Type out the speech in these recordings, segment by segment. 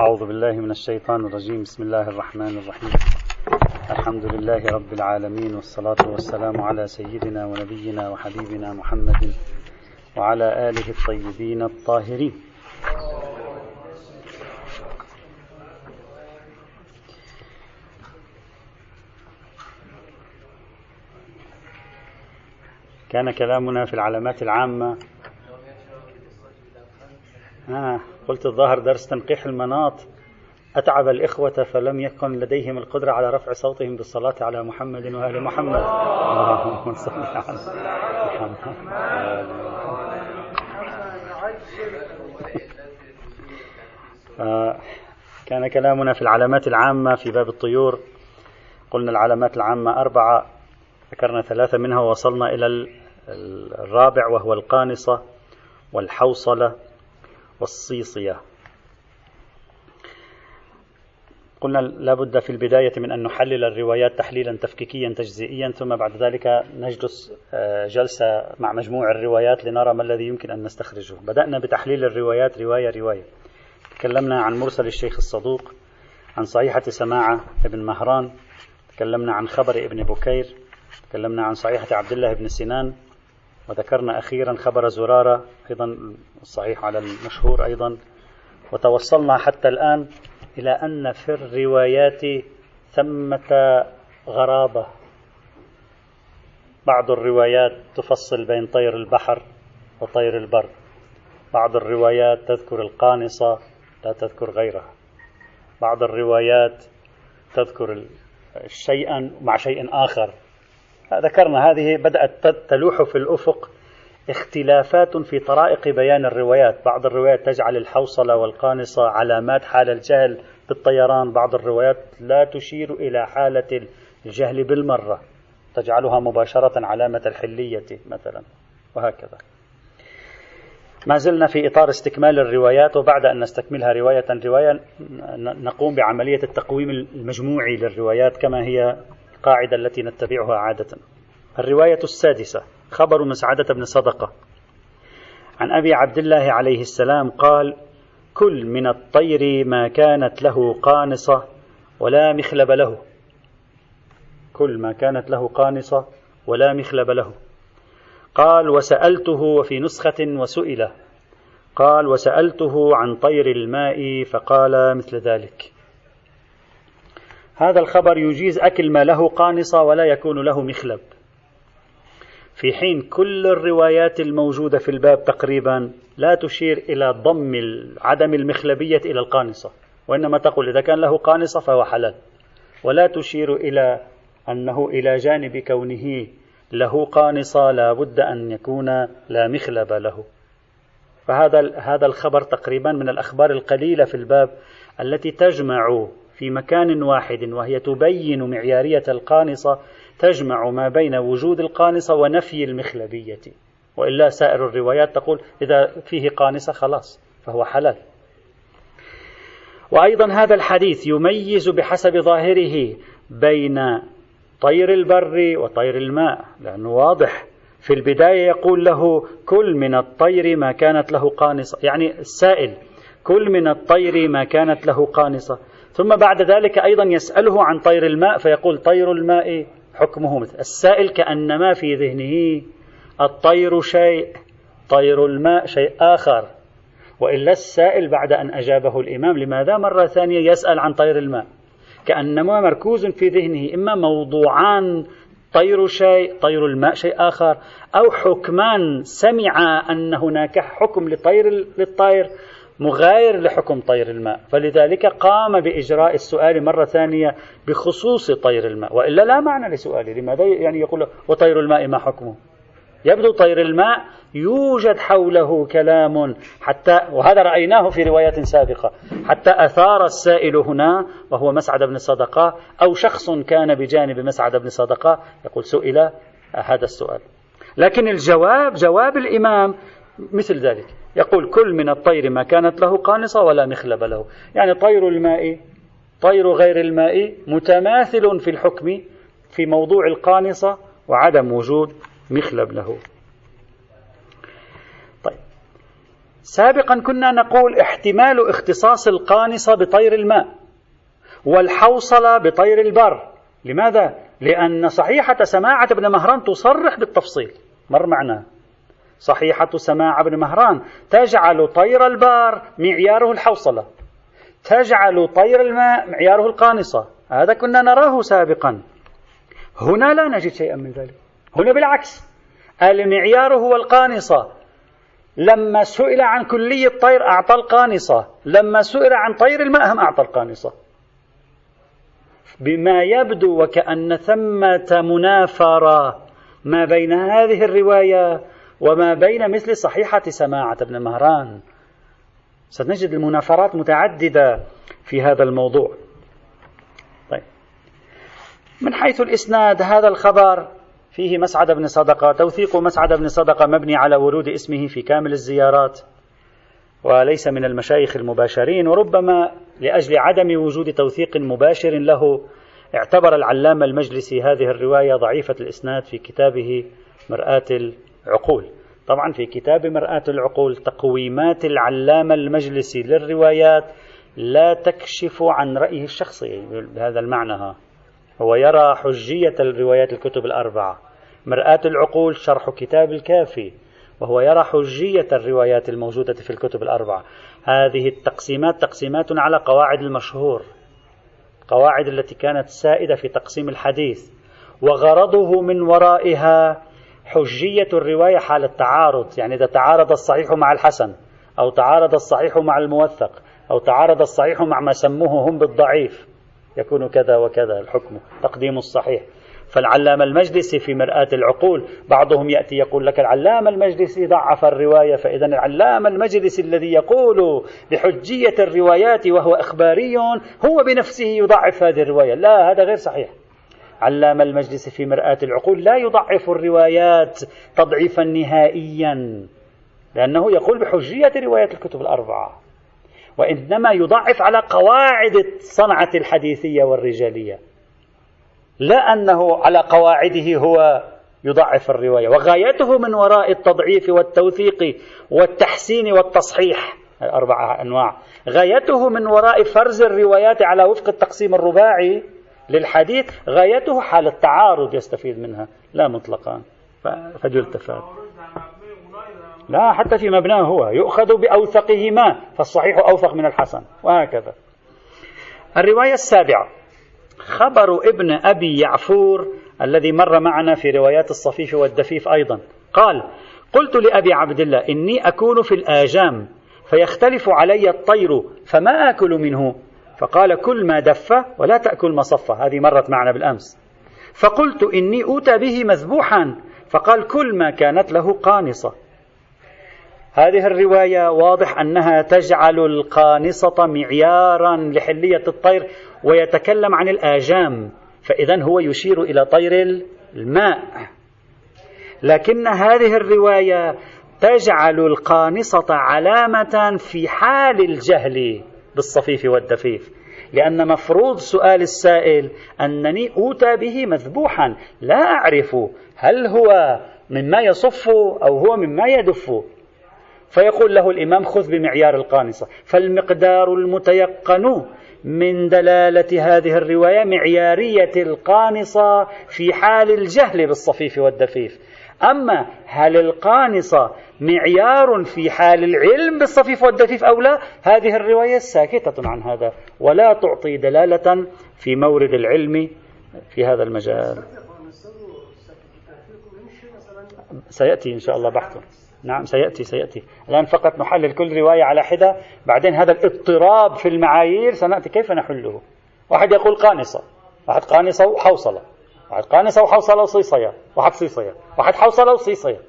أعوذ بالله من الشيطان الرجيم. بسم الله الرحمن الرحيم. الحمد لله رب العالمين والصلاة والسلام على سيدنا ونبينا وحبيبنا محمد وعلى آله الطيبين الطاهرين. كان كلامنا في العلامات العامة. آه. قلت الظاهر درس تنقيح المناط. أتعب الإخوة فلم يكن لديهم القدرة على رفع صوتهم بالصلاة على محمد وآل محمد. اللهم صل على محمد كان كلامنا في العلامات العامة في باب الطيور. قلنا العلامات العامة أربعة ذكرنا ثلاثة منها ووصلنا إلى الرابع وهو القانصة والحوصلة والصيصية. قلنا لابد في البداية من أن نحلل الروايات تحليلا تفكيكيا تجزئيا ثم بعد ذلك نجلس آه، جلسة مع مجموع الروايات لنرى ما الذي يمكن أن نستخرجه. بدأنا بتحليل الروايات رواية رواية. تكلمنا عن مرسل الشيخ الصدوق عن صحيحة سماعة ابن مهران. تكلمنا عن خبر ابن بكير. تكلمنا عن صحيحة عبد الله بن سنان. وذكرنا أخيرا خبر زرارة أيضا الصحيح على المشهور أيضا وتوصلنا حتى الآن إلى أن في الروايات ثمة غرابة. بعض الروايات تفصل بين طير البحر وطير البر. بعض الروايات تذكر القانصة لا تذكر غيرها. بعض الروايات تذكر شيئا مع شيء آخر. ذكرنا هذه بدأت تلوح في الأفق اختلافات في طرائق بيان الروايات. بعض الروايات تجعل الحوصلة والقانصة علامات حال الجهل بالطيران. بعض الروايات لا تشير إلى حالة الجهل بالمرة تجعلها مباشرة علامة الحلية مثلا وهكذا. ما زلنا في إطار استكمال الروايات وبعد أن نستكملها رواية رواية نقوم بعملية التقويم المجموعي للروايات كما هي القاعدة التي نتبعها عادة. الرواية السادسة خبر مسعدة بن صدقة. عن أبي عبد الله عليه السلام قال كل من الطير ما كانت له قانصة ولا مخلب له. كل ما كانت له قانصة ولا مخلب له. قال وسألته وفي نسخة وسئل قال وسألته عن طير الماء فقال مثل ذلك. هذا الخبر يجيز أكل ما له قانصة ولا يكون له مخلب. في حين كل الروايات الموجودة في الباب تقريبا لا تشير إلى ضم عدم المخلبية إلى القانصة وإنما تقول إذا كان له قانصة فهو حلال. ولا تشير إلى أنه إلى جانب كونه له قانصة لا بد أن يكون لا مخلب له. فهذا هذا الخبر تقريبا من الأخبار القليلة في الباب التي تجمع في مكان واحد وهي تبين معيارية القانصة تجمع ما بين وجود القانصة ونفي المخلبية. وإلا سائر الروايات تقول إذا فيه قانصة خلاص فهو حلال. وأيضا هذا الحديث يميز بحسب ظاهره بين طير البر وطير الماء لأنه واضح. في البداية يقول له كل من الطير ما كانت له قانصة يعني السائل كل من الطير ما كانت له قانصة ثم بعد ذلك أيضا يسأله عن طير الماء فيقول طير الماء حكمه مثل السائل كأنما في ذهنه الطير شيء طير الماء شيء آخر. وإلا السائل بعد أن أجابه الإمام لماذا مرة ثانية يسأل عن طير الماء؟ كأنما مركوز في ذهنه إما موضوعان طير شيء طير الماء شيء آخر أو حكمان سمع أن هناك حكم لطير للطير مغاير لحكم طير الماء. فلذلك قام بإجراء السؤال مرة ثانية بخصوص طير الماء. وإلا لا معنى لسؤاله. لماذا يعني يقول وطير الماء ما حكمه؟ يبدو طير الماء يوجد حوله كلام حتى وهذا رأيناه في روايات سابقة حتى أثار السائل هنا وهو مسعد بن صدقة أو شخص كان بجانب مسعد بن صدقة. يقول سئل هذا السؤال. لكن الجواب جواب الإمام مثل ذلك. يقول كل من الطير ما كانت له قانصة ولا مخلب له. يعني طير الماء طير غير الماء متماثل في الحكم في موضوع القانصة وعدم وجود مخلب له. طيب. سابقا كنا نقول احتمال اختصاص القانصة بطير الماء والحوصلة بطير البر. لماذا؟ لأن صحيحة سماعة بن مهران تصرح بالتفصيل. مر معنا. صحيحة سماع بن مهران. تجعل طير البار معياره الحوصلة. تجعل طير الماء معياره القانصة. هذا كنا نراه سابقا. هنا لا نجد شيئا من ذلك. هنا بالعكس. المعيار هو القانصة. لما سئل عن كلية الطير أعطى القانصة. لما سئل عن طير الماء هم أعطى القانصة. بما يبدو وكأن ثمة منافرة. ما بين هذه الرواية وما بين مثل صحيحة سماعة ابن مهران. سنجد المنافرات متعددة في هذا الموضوع. طيب. من حيث الإسناد هذا الخبر فيه مسعد بن صدقة توثيق مسعد بن صدقة مبني على ورود اسمه في كامل الزيارات وليس من المشايخ المباشرين وربما لأجل عدم وجود توثيق مباشر له اعتبر العلامة المجلسي هذه الرواية ضعيفة الإسناد في كتابه مرآة العقول. طبعا في كتاب مرآة العقول تقويمات العلامة المجلسي للروايات لا تكشف عن رأيه الشخصي. بهذا المعنى ها. هو يرى حجية الروايات الكتب الأربعة. مرآة العقول شرح كتاب الكافي وهو يرى حجية الروايات الموجودة في الكتب الأربعة. هذه التقسيمات تقسيمات على قواعد المشهور قواعد التي كانت سائدة في تقسيم الحديث وغرضه من ورائها حجية الرواية حال التعارض يعني إذا تعارض الصحيح مع الحسن أو تعارض الصحيح مع الموثق أو تعارض الصحيح مع ما سموه هم بالضعيف يكون كذا وكذا الحكم تقديم الصحيح. فالعلامة المجلسي في مرآة العقول بعضهم يأتي يقول لك العلامة المجلسي ضعف الرواية فإذا العلامة المجلسي الذي يقول بحجية الروايات وهو إخباري هو بنفسه يضعف هذه الرواية. لا هذا غير صحيح. علام المجلس في مرآة العقول لا يضعف الروايات تضعيفا نهائيا لأنه يقول بحجية روايات الكتب الأربعة. وإنما يضعف على قواعد الصنعة الحديثية والرجالية. لا أنه على قواعده هو يضعف الرواية. وغايته من وراء التضعيف والتوثيق والتحسين والتصحيح أربعة أنواع. غايته من وراء فرز الروايات على وفق التقسيم الرباعي للحديث غايته حال التعارض يستفيد منها. لا مطلقا. فجلتفات لا حتى في مبناه هو. يؤخذ بأوثقهما فالصحيح أوثق من الحسن. وهكذا. الرواية السابعة. خبر ابن أبي يعفور الذي مر معنا في روايات الصفيف والدفيف أيضا. قال قلت لأبي عبد الله إني أكون في الآجام فيختلف علي الطير فما آكل منه؟ فقال كل ما دف ولا تأكل مصفة هذه مرت معنا بالأمس. فقلت إني أوتى به مذبوحا. فقال كل ما كانت له قانصة. هذه الرواية واضح أنها تجعل القانصة معيارا لحلية الطير ويتكلم عن الآجام. فإذا هو يشير إلى طير الماء. لكن هذه الرواية تجعل القانصة علامة في حال الجهل. بالصفيف والدفيف. لأن مفروض سؤال السائل أنني أوتى به مذبوحا لا أعرف هل هو مما يصف أو هو مما يدف. فيقول له الإمام خذ بمعيار القانصة. فالمقدار المتيقن من دلالة هذه الرواية معيارية القانصة في حال الجهل بالصفيف والدفيف. أما هل القانصة معيار في حال العلم بالصفيف والدفيف أو لا؟ هذه الرواية ساكتة عن هذا ولا تعطي دلالة في مورد العلم في هذا المجال. سيأتي إن شاء الله بحثه نعم سيأتي سيأتي. الآن فقط نحلل كل رواية على حدة. بعدين هذا الاضطراب في المعايير سنأتي كيف نحله. واحد يقول قانصة واحد قانصة وحوصلة واحد قانصة وحوصلة وصيصية واحد صيصية واحد حوصلة وصيصية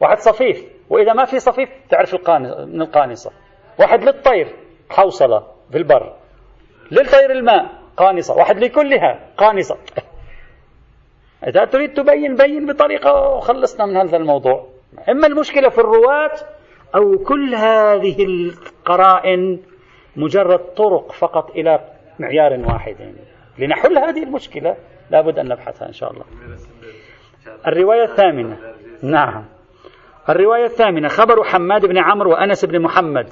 واحد صفيف. وإذا ما في صفيف تعرف القانصة من القانصة. واحد للطير حوصلة في البر. للطير الماء قانصة. واحد لكلها قانصة. إذا تريد تبين بين بطريقة وخلصنا من هذا الموضوع. إما المشكلة في الرواة أو كل هذه القرائن مجرد طرق فقط إلى معيار واحد. يعني. لنحل هذه المشكلة لابد أن نبحثها إن شاء الله. الرواية الثامنة. نعم. الرواية الثامنة. خبر حماد بن عمرو وأنس بن محمد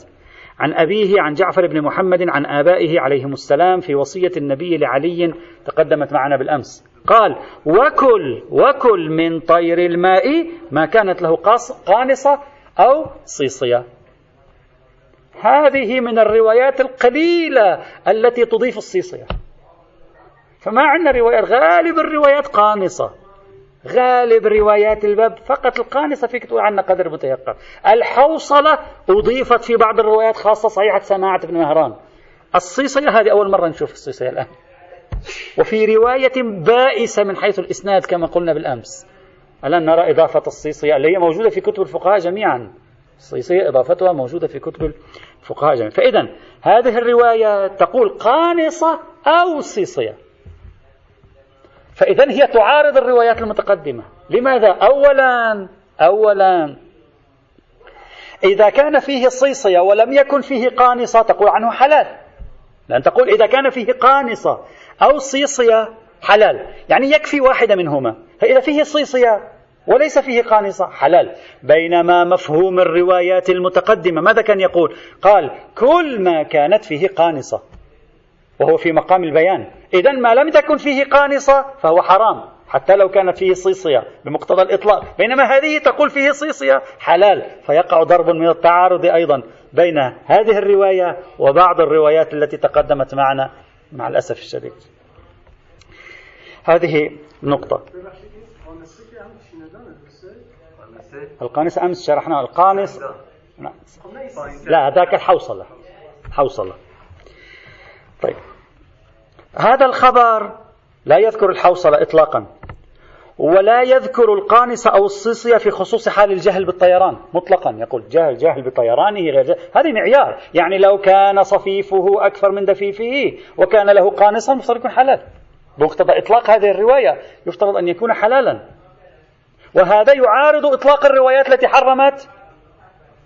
عن أبيه عن جعفر بن محمد عن آبائه عليهم السلام في وصية النبي لعلي تقدمت معنا بالأمس. قال وكل وكل من طير الماء ما كانت له قانصة أو صيصية. هذه من الروايات القليلة التي تضيف الصيصية. فما عندنا روايات. غالب الروايات قانصة. غالب روايات الباب فقط القانصة فيك تقول عنها قدر متيقن. الحوصلة أضيفت في بعض الروايات خاصة صحيحة سماعة ابن مهران. الصيصية هذه أول مرة نشوف الصيصية الآن. وفي رواية بائسة من حيث الإسناد كما قلنا بالأمس. الآن نرى إضافة الصيصية اللي هي موجودة في كتب الفقهاء جميعا. الصيصية إضافتها موجودة في كتب الفقهاء جميعا. فإذا هذه الرواية تقول قانصة أو صيصية فإذا هي تعارض الروايات المتقدمة. لماذا؟ أولا أولا. إذا كان فيه صيصية ولم يكن فيه قانصة تقول عنه حلال. لأن تقول إذا كان فيه قانصة أو صيصية حلال. يعني يكفي واحدة منهما. فإذا فيه صيصية وليس فيه قانصة حلال. بينما مفهوم الروايات المتقدمة ماذا كان يقول؟ قال كل ما كانت فيه قانصة. وهو في مقام البيان. إذا ما لم تكن فيه قانصة فهو حرام حتى لو كانت فيه صيصية بمقتضى الإطلاق. بينما هذه تقول فيه صيصية حلال فيقع ضرب من التعارض أيضا بين هذه الرواية وبعض الروايات التي تقدمت معنا مع الأسف الشديد. هذه نقطة. القانص أمس شرحنا القانص لا. ذاك الحوصلة. حوصلة. طيب. هذا الخبر لا يذكر الحوصلة إطلاقا ولا يذكر القانصة أو الصيصية في خصوص حال الجهل بالطيران مطلقا يقول. جهل جاهل بطيرانه غير جهل. هذه معيار. يعني لو كان صفيفه أكثر من دفيفه وكان له قانصا مفترض يكون حلال. بمقتضى إطلاق هذه الرواية. يفترض أن يكون حلالا. وهذا يعارض إطلاق الروايات التي حرمت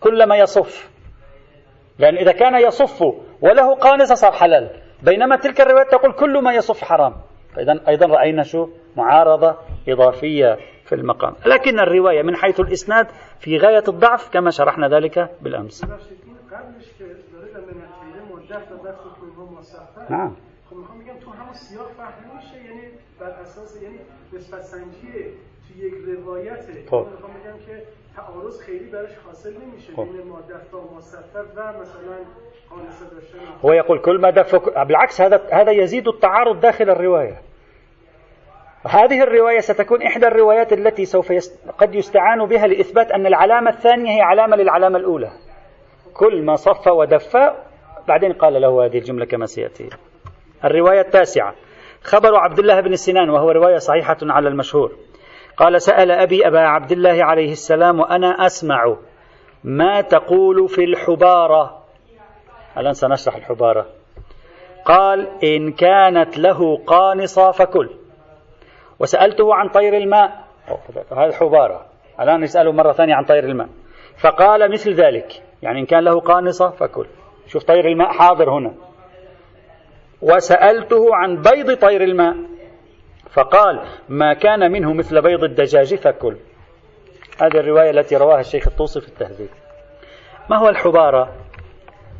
كل ما يصف. لأن إذا كان يصف وله قانصة صار حلال. بينما تلك الروايات تقول كل ما يصف حرام. فإذا أيضا رأينا شو؟ معارضة إضافية في المقام. لكن الرواية من حيث الإسناد في غاية الضعف كما شرحنا ذلك بالأمس. نعم. یک روایته خب. میگم که تعارض خیلی براش حاصل نمیشه. خب. بین مادفع و مصفر و مثلا هو يقول كل ما دفع بالعكس هذا هذا يزيد التعارض داخل الرواية. هذه الرواية ستكون إحدى الروايات التي سوف يست... قد يستعان بها لإثبات أن العلامة الثانية هي علامة للعلامة الأولى. كل ما صف ودف بعدين قال له هذه الجملة كما سيأتي. الرواية التاسعة. خبر عبد الله بن سنان وهو رواية صحيحة على المشهور. قال سأل أبي أبا عبد الله عليه السلام وأنا أسمع ما تقول في الحبارة. الآن سنشرح الحبارة؟ قال إن كانت له قانصة فكل. وسألته عن طير الماء. هذا الحبارة. الآن نسأله مرة ثانية عن طير الماء. فقال مثل ذلك. يعني إن كان له قانصة فكل. شوف طير الماء حاضر هنا. وسألته عن بيض طير الماء. فقال ما كان منه مثل بيض الدجاج فكل. هذه الرواية التي رواها الشيخ الطوسي في التهذيب. ما هو الحبارة؟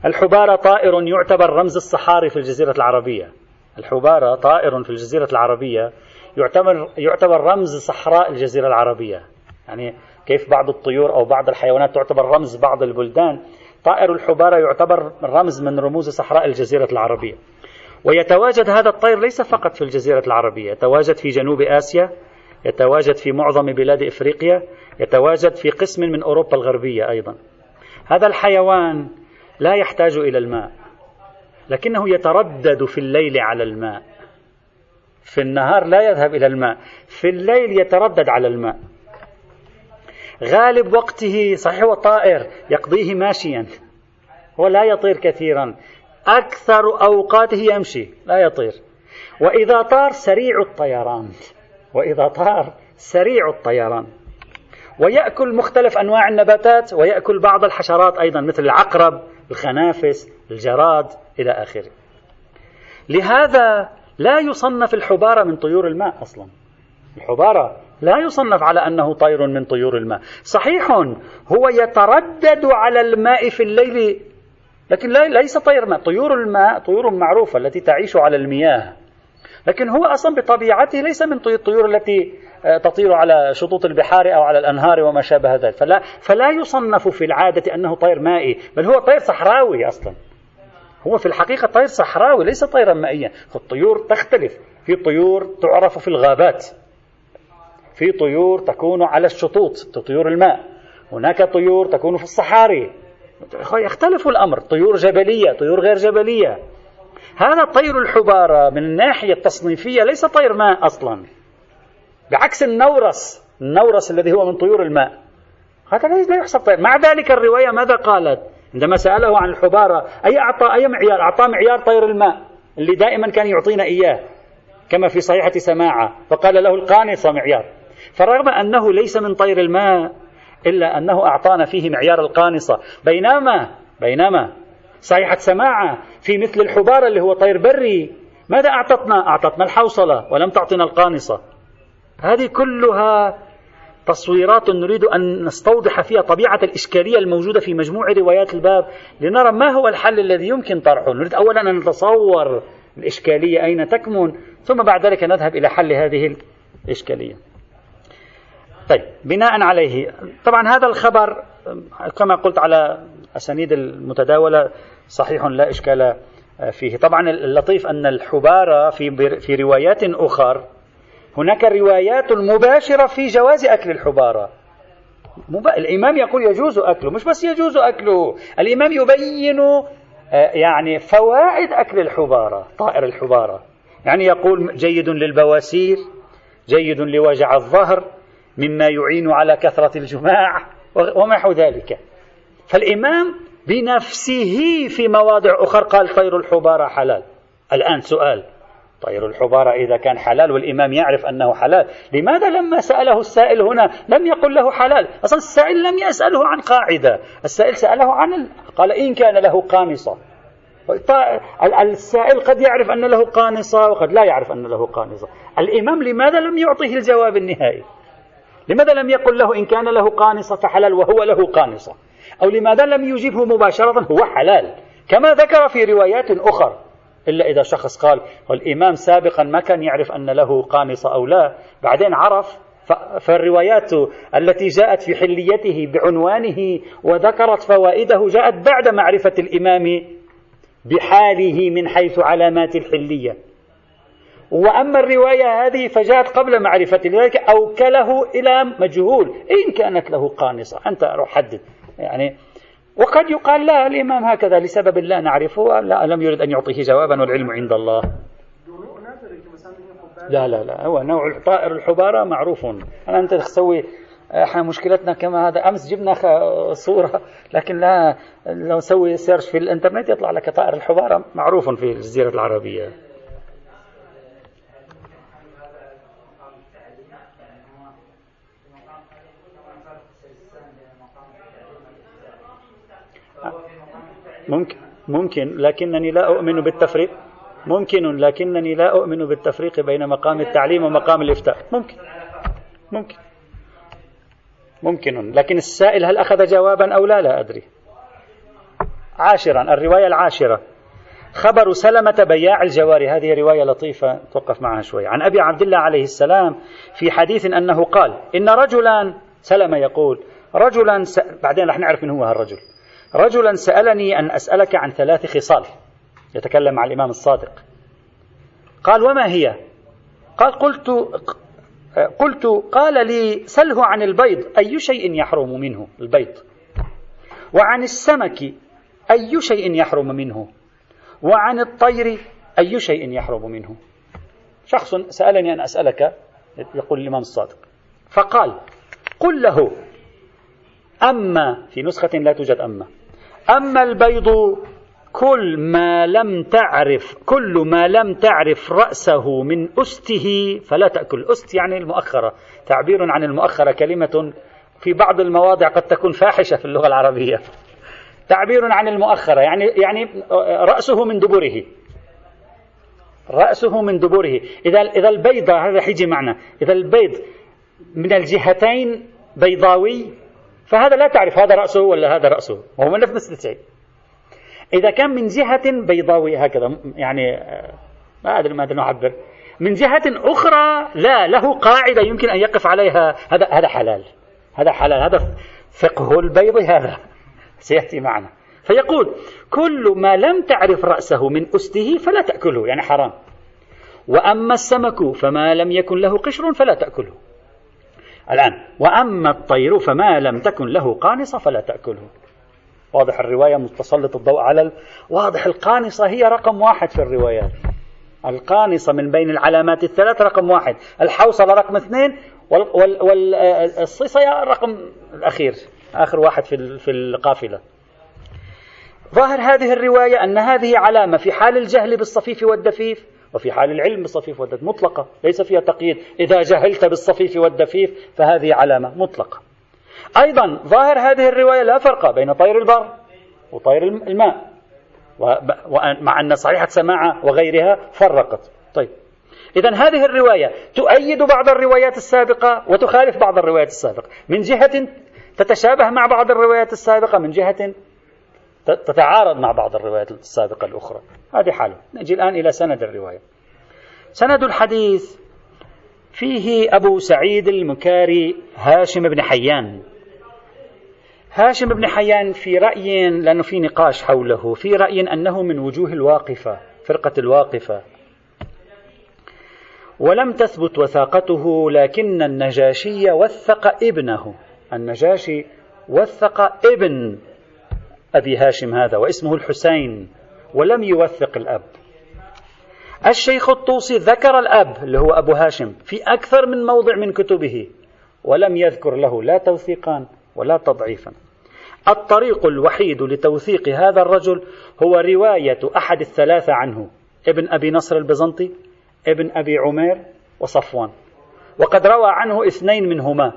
الحبارة طائر يعتبر رمز الصحاري في الجزيرة العربية. الحبارة طائر في الجزيرة العربية يعتبر يعتبر رمز صحراء الجزيرة العربية. يعني كيف بعض الطيور أو بعض الحيوانات تعتبر رمز بعض البلدان طائر الحبارة يعتبر رمز من رموز صحراء الجزيرة العربية. ويتواجد هذا الطير ليس فقط في الجزيرة العربية يتواجد في جنوب آسيا يتواجد في معظم بلاد إفريقيا يتواجد في قسم من أوروبا الغربية أيضا. هذا الحيوان لا يحتاج إلى الماء لكنه يتردد في الليل على الماء. في النهار لا يذهب إلى الماء في الليل يتردد على الماء. غالب وقته صحيح هو طائر يقضيه ماشيا هو لا يطير كثيرا. أكثر أوقاته يمشي لا يطير. وإذا طار سريع الطيران وإذا طار سريع الطيران. ويأكل مختلف أنواع النباتات ويأكل بعض الحشرات أيضا مثل العقرب الخنافس الجراد إلى آخره. لهذا لا يصنف الحبارة من طيور الماء أصلا. الحبارة لا يصنف على أنه طير من طيور الماء. صحيح هو يتردد على الماء في الليل لكن ليس طير ماء طيور الماء طيور معروفة التي تعيش على المياه. لكن هو أصلا بطبيعته ليس من الطيور التي آه، تطير على شطوط البحار أو على الأنهار وما شابه ذلك. فلا, فلا يصنف في العادة أنه طير مائي بل هو طير صحراوي أصلا. هو في الحقيقة طير صحراوي ليس طيرا مائيا. الطيور تختلف. في طيور تعرف في الغابات. في طيور تكون على الشطوط طيور الماء. هناك طيور تكون في الصحاري. يختلف الأمر. طيور جبلية طيور غير جبلية. هذا طير الحبارة من الناحية التصنيفية ليس طير ماء أصلا. بعكس النورس النورس الذي هو من طيور الماء. هذا لا يحسب طير. مع ذلك الرواية ماذا قالت؟ عندما سأله عن الحبارة أي أعطى أي معيار؟ أعطاه معيار طير الماء اللي دائما كان يعطينا إياه كما في صحيحة سماعة فقال له القانصة معيار. فرغم أنه ليس من طير الماء إلا أنه أعطانا فيه معيار القانصة. بينما بينما صحيحة سماعة في مثل الحبارة اللي هو طير بري ماذا أعطتنا؟ أعطتنا الحوصلة ولم تعطنا القانصة. هذه كلها تصويرات نريد أن نستوضح فيها طبيعة الإشكالية الموجودة في مجموع روايات الباب لنرى ما هو الحل الذي يمكن طرحه. نريد أولا أن نتصور الإشكالية أين تكمن ثم بعد ذلك نذهب إلى حل هذه الإشكالية. طيب بناء عليه. طبعا هذا الخبر كما قلت على أسانيد المتداولة صحيح لا إشكال فيه. طبعا اللطيف أن الحبارة في, في روايات أخر هناك روايات مباشرة في جواز أكل الحبارة الإمام يقول يجوز أكله مش بس يجوز أكله الإمام يبين آه، يعني فوائد أكل الحبارة طائر الحبارة يعني يقول جيد للبواسير جيد لوجع الظهر مما يعين على كثرة الجماع وما ذلك. فالإمام بنفسه في مواضع أخرى قال طير الحبارة حلال. الآن سؤال طير الحبارة إذا كان حلال والإمام يعرف أنه حلال لماذا لما سأله السائل هنا لم يقل له حلال؟ أصلا السائل لم يسأله عن قاعدة السائل سأله عن ال... قال إن كان له قانصة. السائل قد يعرف أن له قانصة وقد لا يعرف أن له قانصة. الإمام لماذا لم يعطيه الجواب النهائي؟ لماذا لم يقل له إن كان له قانصة فحلال وهو له قانصة؟ أو لماذا لم يجبه مباشرة هو حلال؟ كما ذكر في روايات أخرى إلا إذا شخص قال والإمام سابقا ما كان يعرف أن له قانصة أو لا بعدين عرف فالروايات التي جاءت في حليته بعنوانه وذكرت فوائده جاءت بعد معرفة الإمام بحاله من حيث علامات الحلية. وأما الرواية هذه فجاءت قبل معرفة ذلك أوكله إلى مجهول. إن كانت له قانصة. أنت روح حدد. يعني وقد يقال لا الإمام هكذا لسبب لا نعرفه لا لم يرد أن يعطيه جوابا والعلم عند الله. لا لا لا. هو نوع طائر الحبارة معروف. أنا أنت تسوي إحنا مشكلتنا كما هذا أمس جبنا صورة. لكن لا لو نسوي سيرش في الإنترنت يطلع لك طائر الحبارة معروف في الجزيرة العربية. ممكن ممكن لكنني لا أؤمن بالتفريق. ممكن لكنني لا أؤمن بالتفريق بين مقام التعليم ومقام الإفتاء. ممكن ممكن ممكن. لكن السائل هل أخذ جوابا أو لا لا أدري. عاشرا الرواية العاشرة. خبر سلمة بياع الجواري. هذه رواية لطيفة توقف معها شوي. عن أبي عبد الله عليه السلام في حديث أنه قال إن رجلا سلمة يقول رجلا س... بعدين رح نعرف من هو هالرجل. رجلا سألني أن أسألك عن ثلاث خصال. يتكلم مع الإمام الصادق. قال وما هي؟ قال قلت قلت قال لي سله عن البيض. أي شيء يحرم منه البيض؟ وعن السمك. أي شيء يحرم منه؟ وعن الطير. أي شيء يحرم منه؟ شخص سألني أن أسألك يقول الإمام الصادق. فقال قل له أما. في نسخة لا توجد أما. أما البيض كل ما لم تعرف كل ما لم تعرف رأسه من أسته فلا تأكل. أست يعني المؤخرة. تعبير عن المؤخرة كلمة في بعض المواضع قد تكون فاحشة في اللغة العربية. تعبير عن المؤخرة يعني يعني رأسه من دبره. رأسه من دبره. إذا إذا البيضة هذا حيجي معنا. إذا البيض من الجهتين بيضاوي فهذا لا تعرف هذا رأسه ولا هذا رأسه. وهو نفس الشيء إذا كان من جهة بيضاوي هكذا يعني آه، ما أدري ماذا نعبر. من جهة أخرى لا له قاعدة يمكن أن يقف عليها. هذا هذا حلال. هذا حلال. هذا فقه البيض هذا. سيأتي معنا. فيقول كل ما لم تعرف رأسه من أسته فلا تأكله يعني حرام. وأما السمك فما لم يكن له قشر فلا تأكله. الآن. وأما الطير فما لم تكن له قانصة فلا تأكله. واضح الرواية متسلط الضوء على واضح القانصة هي رقم واحد في الروايات. القانصة من بين العلامات الثلاث رقم واحد. الحوصلة رقم اثنين والصيصة رقم الأخير آخر واحد في في القافلة. ظاهر هذه الرواية أن هذه علامة في حال الجهل بالصفيف والدفيف. وفي حال العلم بالصفيف والدفيف مطلقة ليس فيها تقييد. إذا جهلت بالصفيف والدفيف فهذه علامة مطلقة. أيضا ظاهر هذه الرواية لا فرق بين طير البر وطير الماء. ومع أن صحيحة سماعة وغيرها فرقت. طيب. إذا هذه الرواية تؤيد بعض الروايات السابقة وتخالف بعض الروايات السابقة. من جهة تتشابه مع بعض الروايات السابقة من جهة تتعارض مع بعض الروايات السابقة الأخرى. هذه حاله. نجي الآن إلى سند الرواية. سند الحديث فيه أبو سعيد المكاري هاشم بن حيان. هاشم بن حيان في رأي لأنه في نقاش حوله في رأي أنه من وجوه الواقفة فرقة الواقفة. ولم تثبت وثاقته لكن النجاشي وثق ابنه. النجاشي وثق ابن أبي هاشم هذا واسمه الحسين ولم يوثق الأب. الشيخ الطوسي ذكر الأب اللي هو أبو هاشم في أكثر من موضع من كتبه ولم يذكر له لا توثيقا ولا تضعيفا. الطريق الوحيد لتوثيق هذا الرجل هو رواية أحد الثلاثة عنه ابن أبي نصر البزنطي ابن أبي عمير وصفوان. وقد روى عنه اثنين منهما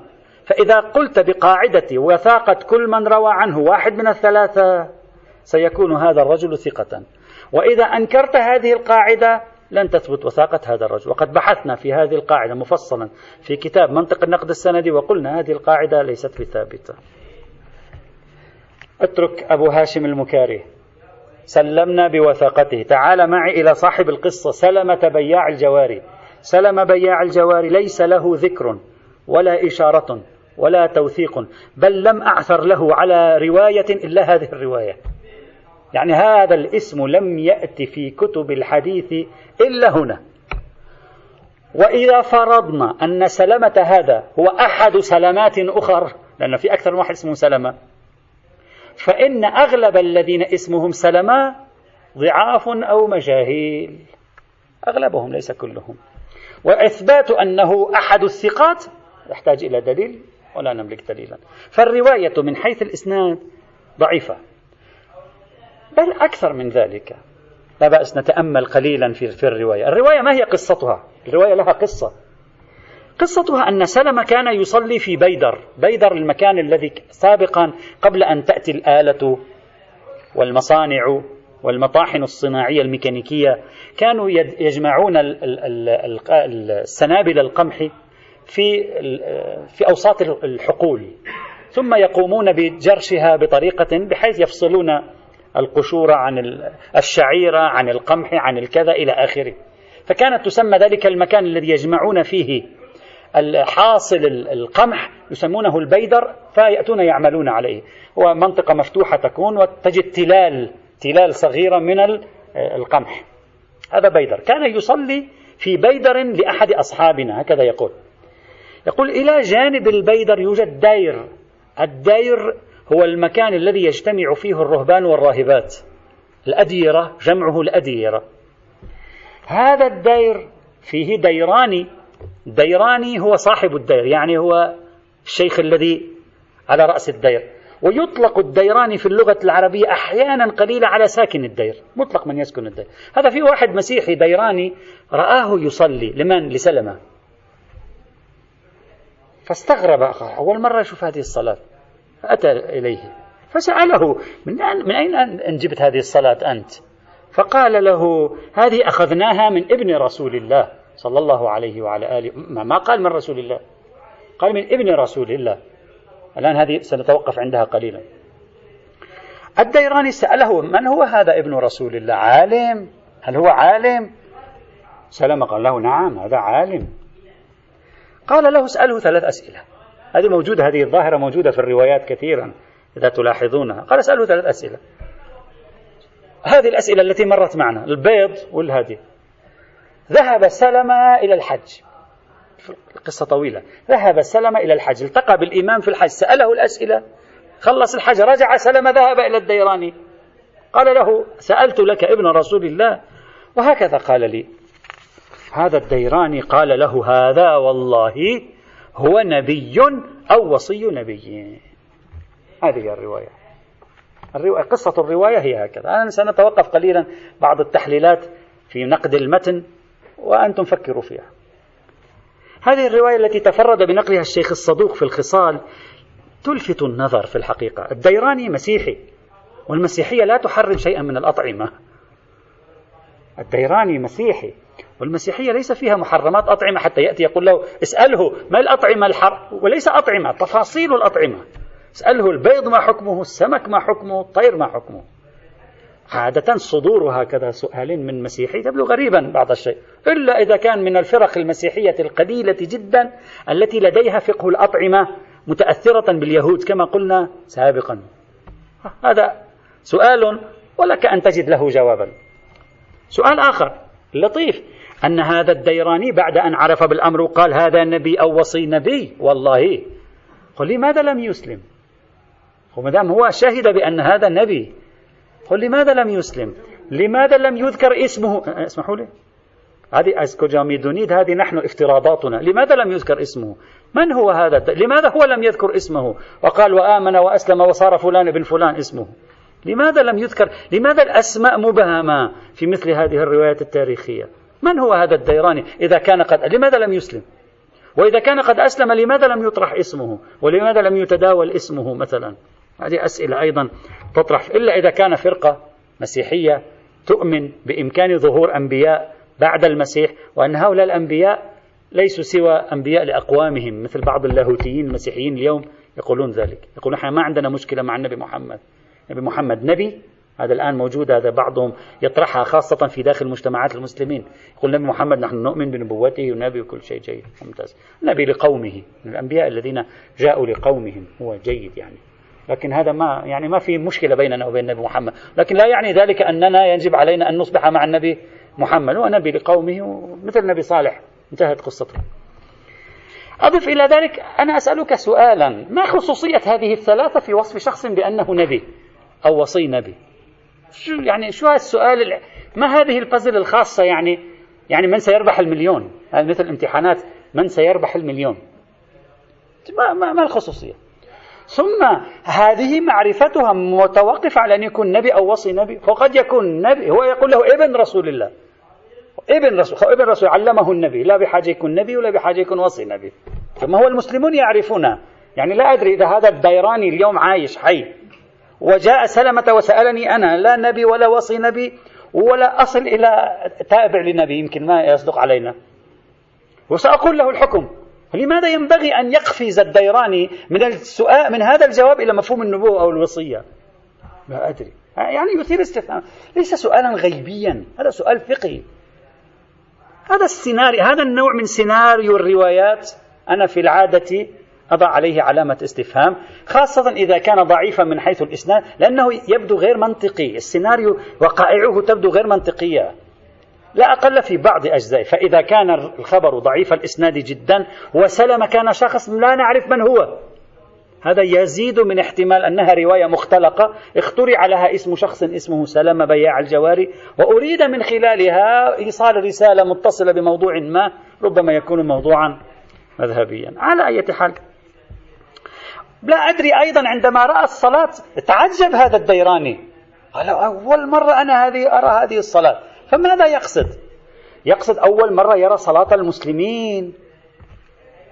فإذا قلت بقاعدة وثاقة كل من روى عنه واحد من الثلاثة سيكون هذا الرجل ثقة. وإذا أنكرت هذه القاعدة لن تثبت وثاقة هذا الرجل. وقد بحثنا في هذه القاعدة مفصلا في كتاب منطق النقد السندي وقلنا هذه القاعدة ليست بثابتة. اترك أبو هاشم المكاري. سلمنا بوثاقته. تعال معي إلى صاحب القصة. سلمة بياع الجواري. سلم بياع الجواري. ليس له ذكر ولا إشارة. ولا توثيق بل لم أعثر له على رواية إلا هذه الرواية. يعني هذا الاسم لم يأتي في كتب الحديث إلا هنا. وإذا فرضنا أن سلمة هذا هو أحد سلمات أخر لأن في أكثر من واحد اسمه سلمة فإن أغلب الذين اسمهم سلمة ضعاف أو مجاهيل. أغلبهم ليس كلهم. وإثبات أنه أحد الثقات يحتاج إلى دليل. ولا نملك دليلا. فالرواية من حيث الإسناد ضعيفة. بل أكثر من ذلك. لا بأس نتأمل قليلا في, الرواية. الرواية ما هي قصتها؟ الرواية لها قصة. قصتها أن سلمة كان يصلي في بيدر. بيدر المكان الذي سابقا قبل أن تأتي الآلة والمصانع والمطاحن الصناعية الميكانيكية. كانوا يجمعون السنابل القمح في في أوساط الحقول ثم يقومون بجرشها بطريقة بحيث يفصلون القشور عن الشعيرة عن القمح عن الكذا إلى آخره. فكانت تسمى ذلك المكان الذي يجمعون فيه حاصل القمح يسمونه البيدر فيأتون يعملون عليه. هو منطقة مفتوحة تكون وتجد تلال تلال صغيرة من القمح. هذا بيدر. كان يصلي في بيدر لأحد أصحابنا هكذا يقول. يقول إلى جانب البيدر يوجد دير. الدير هو المكان الذي يجتمع فيه الرهبان والراهبات. الأديرة جمعه الأديرة. هذا الدير فيه ديراني. ديراني هو صاحب الدير يعني هو الشيخ الذي على رأس الدير ويطلق الديراني في اللغة العربية أحيانا قليلة على ساكن الدير مطلق من يسكن الدير هذا في واحد مسيحي ديراني رآه يصلي لمن؟ لسلمة. فاستغرب أول مرة يشوف هذه الصلاة. فأتى إليه. فسأله من, من أين أن جبت هذه الصلاة أنت؟ فقال له هذه أخذناها من ابن رسول الله صلى الله عليه وعلى آله. ما قال من رسول الله. قال من ابن رسول الله. الآن هذه سنتوقف عندها قليلا. الديراني سأله من هو هذا ابن رسول الله؟ عالم. هل هو عالم؟ سلم قال له نعم هذا عالم. قال له اسأله ثلاث أسئلة. هذه موجودة هذه الظاهرة موجودة في الروايات كثيرا إذا تلاحظونها. قال اسأله ثلاث أسئلة. هذه الأسئلة التي مرت معنا البيض والهدي. ذهب سلمة إلى الحج. قصة طويلة. ذهب سلمة إلى الحج. التقى بالإمام في الحج. سأله الأسئلة. خلص الحج رجع سلمة ذهب إلى الديراني. قال له سألت لك ابن رسول الله. وهكذا قال لي. هذا الديراني قال له هذا والله هو نبي أو وصي نبي. هذه الرواية. الرواية قصة الرواية هي هكذا. الآن سنتوقف قليلا بعض التحليلات في نقد المتن وأنتم فكروا فيها. هذه الرواية التي تفرد بنقلها الشيخ الصدوق في الخصال تلفت النظر في الحقيقة. الديراني مسيحي والمسيحية لا تحرم شيئا من الأطعمة. الديراني مسيحي. والمسيحية ليس فيها محرمات أطعمة حتى يأتي يقول له اسأله ما الأطعمة الحر؟ وليس أطعمة تفاصيل الأطعمة. اسأله البيض ما حكمه السمك ما حكمه الطير ما حكمه. عادة صدور هكذا سؤال من مسيحي تبدو غريبا بعض الشيء. إلا إذا كان من الفرق المسيحية القليلة جدا التي لديها فقه الأطعمة متأثرة باليهود كما قلنا سابقا. هذا سؤال ولك أن تجد له جوابا. سؤال آخر لطيف. أن هذا الديراني بعد أن عرف بالأمر وقال هذا نبي أو وصي نبي والله. قل لماذا لم يسلم؟ وما دام هو شهد بأن هذا نبي قل لماذا لم يسلم؟ لماذا لم يذكر اسمه؟ اسمحوا لي. هذه أسكو ميدونيد هذه نحن افتراضاتنا. لماذا لم يذكر اسمه؟ من هو هذا؟ لماذا هو لم يذكر اسمه؟ وقال وآمن وأسلم وصار فلان بن فلان اسمه. لماذا لم يذكر؟ لماذا الأسماء مبهمة في مثل هذه الروايات التاريخية؟ من هو هذا الديراني؟ إذا كان قد لماذا لم يسلم؟ وإذا كان قد أسلم لماذا لم يطرح اسمه؟ ولماذا لم يتداول اسمه مثلا؟ هذه أسئلة أيضا تطرح إلا إذا كان فرقة مسيحية تؤمن بإمكان ظهور أنبياء بعد المسيح وأن هؤلاء الأنبياء ليسوا سوى أنبياء لأقوامهم مثل بعض اللاهوتيين المسيحيين اليوم يقولون ذلك يقولون نحن ما عندنا مشكلة مع النبي محمد. نبي محمد نبي هذا الآن موجود هذا بعضهم يطرحها خاصة في داخل مجتمعات المسلمين. يقول نبي محمد نحن نؤمن بنبوته ونبي وكل شيء جيد. ممتاز. نبي لقومه الأنبياء الذين جاءوا لقومهم هو جيد يعني. لكن هذا ما يعني ما في مشكلة بيننا وبين النبي محمد. لكن لا يعني ذلك أننا يجب علينا أن نصبح مع النبي محمد. هو نبي لقومه مثل النبي صالح. انتهت قصته. أضف إلى ذلك أنا أسألك سؤالا. ما خصوصية هذه الثلاثة في وصف شخص بأنه نبي أو وصي نبي؟ شو يعني شو هالسؤال ما هذه البازل الخاصة يعني؟ يعني من سيربح المليون؟ هذه مثل الامتحانات من سيربح المليون؟ ما, ما, ما الخصوصية. ثم هذه معرفتها متوقفة على أن يكون نبي أو وصي نبي. وقد يكون نبي هو يقول له ابن رسول الله. ابن رسول ابن رسول علمه النبي. لا بحاجة يكون نبي ولا بحاجة يكون وصي نبي. ثم هو المسلمون يعرفون يعني لا أدري إذا هذا الديراني اليوم عايش حي. وجاء سلمة وسألني أنا لا نبي ولا وصي نبي ولا أصل إلى تابع لنبي يمكن ما يصدق علينا. وسأقول له الحكم لماذا ينبغي أن يقفز الديراني من السؤال من هذا الجواب إلى مفهوم النبوة أو الوصية؟ لا أدري. يعني يثير استفهام. ليس سؤالا غيبيا هذا سؤال فقهي. هذا السيناريو هذا النوع من سيناريو الروايات أنا في العادة أضع عليه علامة استفهام خاصة إذا كان ضعيفا من حيث الإسناد لأنه يبدو غير منطقي. السيناريو وقائعه تبدو غير منطقية. لا أقل في بعض أجزائه فإذا كان الخبر ضعيف الإسناد جدا وسلم كان شخص لا نعرف من هو. هذا يزيد من احتمال أنها رواية مختلقة. اخترع لها اسم شخص اسمه سلمة بياع الجواري. وأريد من خلالها إيصال رسالة متصلة بموضوع ما ربما يكون موضوعا مذهبيا. على أي حال لا أدري أيضا عندما رأى الصلاة تعجب هذا الديراني. قال أول مرة أنا هذه أرى هذه الصلاة. فماذا يقصد؟ يقصد أول مرة يرى صلاة المسلمين.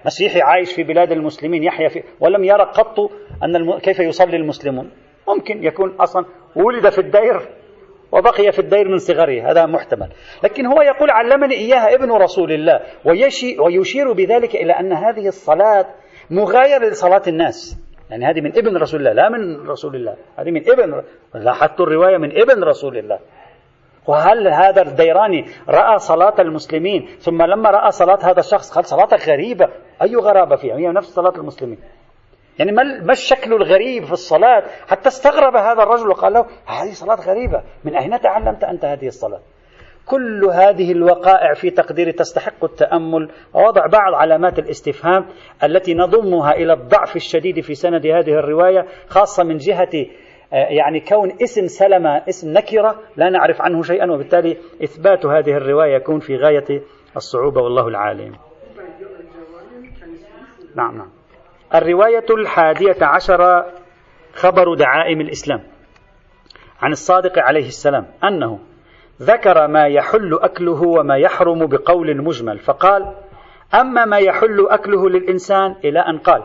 مسيحي عايش في بلاد المسلمين يحيا في ولم يرى قط أن الم... كيف يصلي المسلمون. ممكن يكون أصلا ولد في الدير وبقي في الدير من صغره هذا محتمل. لكن هو يقول علمني إياها ابن رسول الله ويشي ويشير بذلك إلى أن هذه الصلاة مغاير لصلاة الناس. يعني هذه من ابن رسول الله لا من رسول الله. هذه من ابن لاحظت الرواية من ابن رسول الله. وهل هذا الديراني رأى صلاة المسلمين ثم لما رأى صلاة هذا الشخص قال صلاة غريبة. أي غرابة فيها؟ هي نفس صلاة المسلمين. يعني ما الشكل الغريب في الصلاة؟ حتى استغرب هذا الرجل وقال له هذه صلاة غريبة. من أين تعلمت أنت هذه الصلاة؟ كل هذه الوقائع في تقديري تستحق التأمل. ووضع بعض علامات الاستفهام التي نضمها إلى الضعف الشديد في سند هذه الرواية خاصة من جهة آه، يعني كون اسم سلمة اسم نكرة لا نعرف عنه شيئا وبالتالي إثبات هذه الرواية يكون في غاية الصعوبة والله العالم. نعم نعم. الرواية الحادية عشر خبر دعائم الإسلام عن الصادق عليه السلام أنه ذكر ما يحل أكله وما يحرم بقول مجمل. فقال أما ما يحل أكله للإنسان إلى أن قال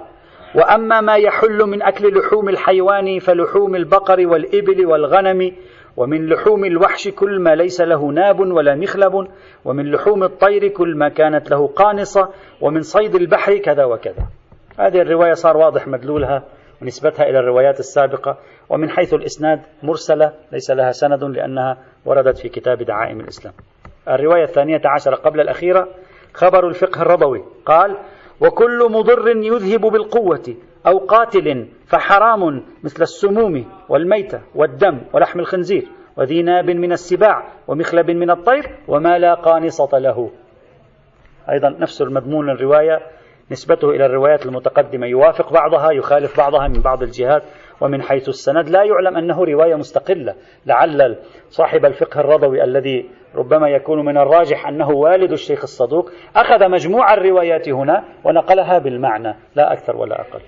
وأما ما يحل من أكل لحوم الحيوان فلحوم البقر والإبل والغنم ومن لحوم الوحش كل ما ليس له ناب ولا مخلب ومن لحوم الطير كل ما كانت له قانصة ومن صيد البحر كذا وكذا. هذه الرواية صار واضح مدلولها. ونسبتها إلى الروايات السابقة ومن حيث الإسناد مرسلة ليس لها سند لأنها وردت في كتاب دعائم الإسلام. الرواية الثانية عشرة قبل الأخيرة خبر الفقه الرضوي قال وكل مضر يذهب بالقوة أو قاتل فحرام مثل السموم والميتة والدم ولحم الخنزير وذي ناب من السباع ومخلب من الطير وما لا قانصة له. أيضا نفس المضمون الرواية نسبته إلى الروايات المتقدمة. يوافق بعضها يخالف بعضها من بعض الجهات ومن حيث السند لا يعلم أنه رواية مستقلة. لعل صاحب الفقه الرضوي الذي ربما يكون من الراجح أنه والد الشيخ الصدوق أخذ مجموع الروايات هنا ونقلها بالمعنى لا أكثر ولا أقل.